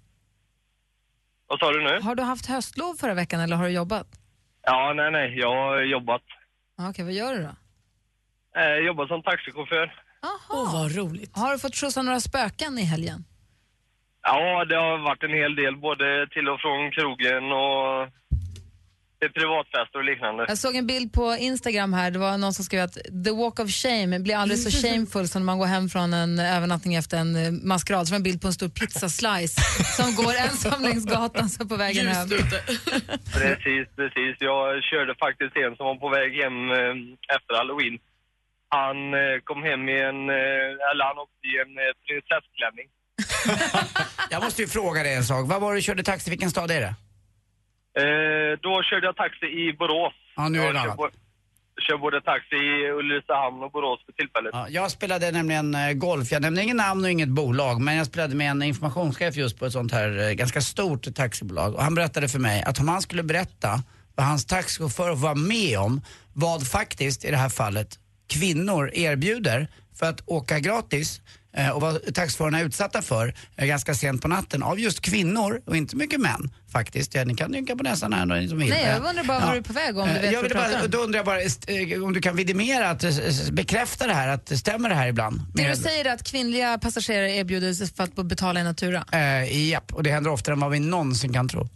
Vad sa du nu? Har du haft höstlov förra veckan eller har du jobbat? Ja, nej, nej. Jag har jobbat. Ah, Okej, vad gör du då? Eh, jobbat som taxichaufför. Åh, vad roligt. Har du fått skjutsa några spöken i helgen? Ja, det har varit en hel del, både till och från krogen och till privatfester och liknande. Jag såg en bild på Instagram här, det var någon som skrev att the walk of shame blir aldrig så (laughs) shameful som när man går hem från en övernattning efter en eh, maskerad. Så var det en bild på en stor pizzaslice som går ensam längs gatan så på vägen hem. (laughs) Precis, precis. Jag körde faktiskt en som var på väg hem eh, efter halloween. Han eh, kom hem i en, eller han åkte i en prinsessklänning. (laughs) Jag måste ju fråga dig en sak. Vad var det du körde taxi? Vilken stad är det? Eh, då körde jag taxi i Borås. Ja, nu är det jag kör, annat. bo- kör både taxi i Ulricehamn och Borås för tillfället. Ja, jag spelade nämligen eh, golf. Jag nämnde ingen namn och inget bolag, men jag spelade med en informationschef just på ett sånt här eh, ganska stort taxibolag. Och han berättade för mig att om han skulle berätta vad hans taxichaufför var med om, vad faktiskt i det här fallet kvinnor erbjuder för att åka gratis och vad taxiförarna är utsatta för eh, ganska sent på natten av just kvinnor och inte mycket män faktiskt. Ja, ni kan rynka på näsan här ni vill. Nej, jag Eh, undrar bara var ja. du är på väg om du Eh, vet jag pratar bara. Då undrar jag bara eh, om du kan vidimera, att, eh, bekräfta det här, att stämmer det här ibland? Det du säger är att kvinnliga passagerare erbjuder sig för att betala i natura. Eh, japp, och det händer oftare än vad vi någonsin kan tro.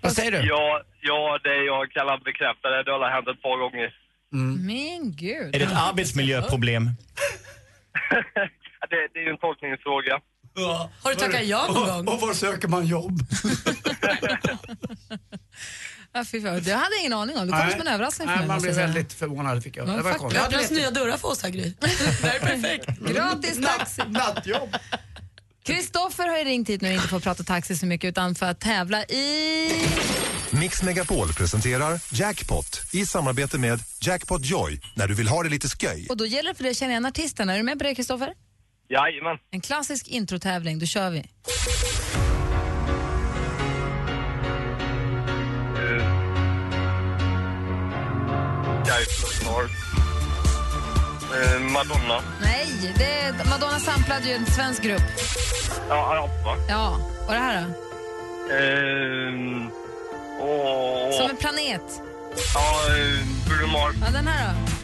Vad säger du? Ja, ja, det jag kan bekräfta det. Det har hänt ett par gånger. Men gud. Är det ett arbetsmiljöproblem? (laughs) det, det är ju en tolkningsfråga. Har du tackat ja någon gång? Och var söker man jobb? (laughs) Ja, fy fan. Det hade jag ingen aning om. Det kom som en överraskning för Nej, mig. man blev väldigt förvånad fick jag. Ja, det var konstigt. Ja, det öppnas nya dörrar för oss här Gry. det här är perfekt. Gratis taxi. Nattjobb. Kristoffer har ju ringt hit nu och inte får prata taxi så mycket utan för att tävla i... Mix Megapol presenterar Jackpot i samarbete med Jackpot Joy när du vill ha det lite sköj. Och då gäller det för dig att känna igen artisten. Är du med på det Kristoffer? Jajamän. En klassisk introtävling, då kör vi. Eh, Madonna. Nej, det är, Madonna samplade ju en svensk grupp. Ja, ja, va? Ja, och det här då? Eh, åh, Som en planet. Ja, eh, Bruno Mars. Ja, den här då?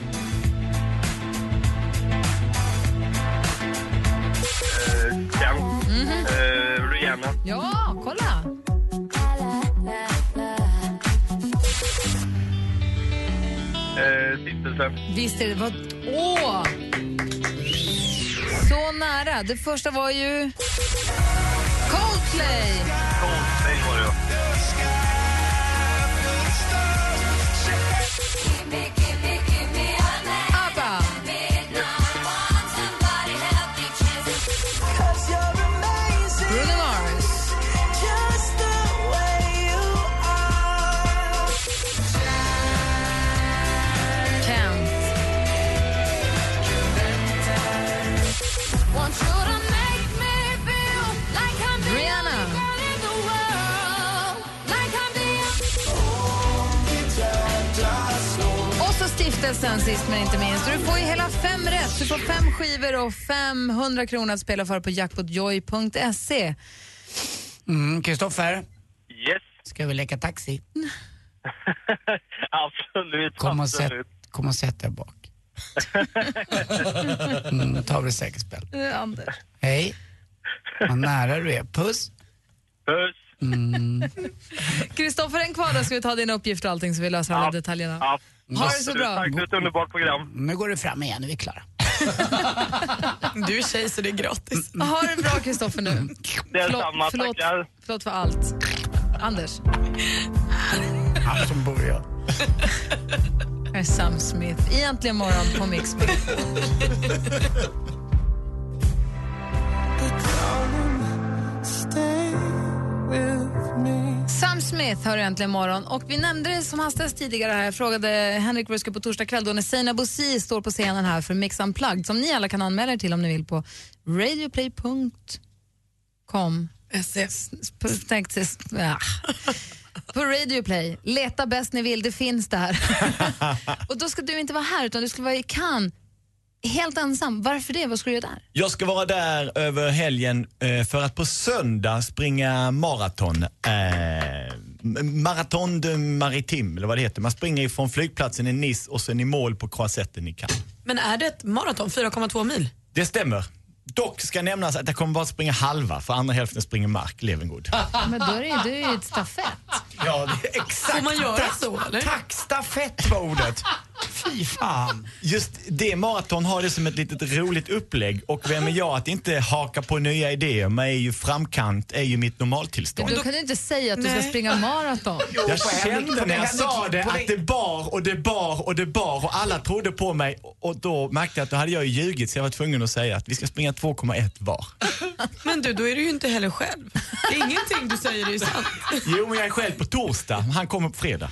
Mhm. Eh, Rihanna. Ja, kolla! Eh, Stiftelsen. Visst är det... Vad, åh! Så nära. Det första var ju... Coldplay! Coldplay var det, ja. Stiftelsen sist men inte minst. Du får ju hela fem rätt. Du får fem skivor och 500 kronor att spela för på jackpotjoy.se. Mm, Kristoffer, Yes. ska vi leka taxi? (laughs) absolut. Kom och, sätt, kom och sätt dig bak. (laughs) Mm, tar vi. Eh, Anders. Hej. Vad nära du är. Puss. Puss. Mm. Kristoffer, en kvar då ska vi ta din uppgift och allting så vi löser alla detaljerna. Ha det så bra. Tack för ett underbart program. Nu går du fram igen, nu är vi klara. (laughs) Du är tjej så det är gratis. Ha det bra Kristoffer nu. Detsamma, förlåt, tackar. förlåt för allt. Anders. Han som börjar. Här är Sam Smith. Egentligen morgon på Mix Megapol. Sam Smith hör äntligen morgon och vi nämnde det som hastigast tidigare här. Jag frågade Henrik Ruska på torsdag kväll då när Seina Bosi står på scenen här för Mix Unplugged som ni alla kan anmäla er till om ni vill på radioplay.com. Ja. På Radioplay. Leta bäst ni vill, det finns där. (laughs) (laughs) och då ska du inte vara här utan du ska vara i Cannes helt ensam. Varför det? Vad ska du göra där? Jag ska vara där över helgen eh, för att på söndag springa maraton. Eh, maraton de Maritim, eller vad det heter. Man springer ifrån flygplatsen i Nice och sen i mål på Croisetten i Cannes. Men är det ett maraton, 4,2 mil? Det stämmer. Dock ska nämnas att jag kommer bara att springa halva, för andra hälften springer Mark Levengood. Men då är det ju, det är ju ett stafett. Ja, det är exakt. Får man göra så, eller? Tack, stafett var ordet. Fy fan. Just det maraton har det som ett litet roligt upplägg och vem är jag att inte haka på nya idéer? Men är ju framkant, är ju mitt normaltillstånd. Men då kan du inte säga att du ska Nej. springa maraton. (laughs) Jag kände när jag sa det att det bar och det bar och det bar och alla trodde på mig och då märkte jag att då hade jag ju ljugit så jag var tvungen att säga att vi ska springa 2,1 var. (laughs) Men du, då är du ju inte heller själv. Ingenting du säger är sant. Jo, men jag är själv på torsdag. Han kommer på fredag.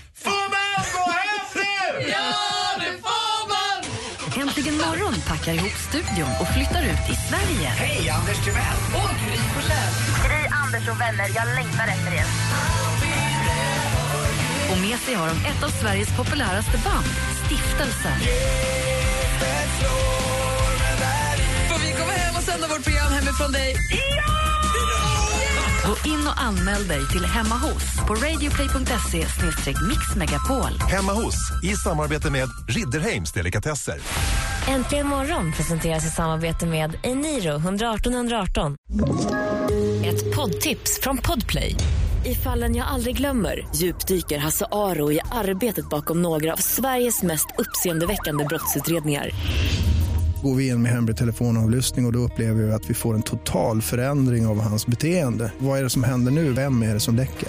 Morgon packar ihop studion och flyttar ut i Sverige. Hej, Anders Timell! Och Gry Forssell. Gry, Anders och vänner, jag längtar efter er. Och med sig har de ett av Sveriges populäraste band, Stiftelsen. Får vi komma hem och sända vårt program hemifrån dig? Gå in och anmäl dig till Hemma hos på radioplay.se mixmegapol. Hemma hos, i samarbete med Ridderheims Delikatesser. Äntligen morgon presenteras i samarbete med Eniro 118 118. Ett poddtips från Podplay. I fallen jag aldrig glömmer djupdyker Hasse Aro i arbetet bakom några av Sveriges mest uppseendeväckande brottsutredningar. Går vi in med hemlig telefonavlyssning och, och då upplever vi att vi får en total förändring av hans beteende. Vad är det som händer nu? Vem är det som läcker?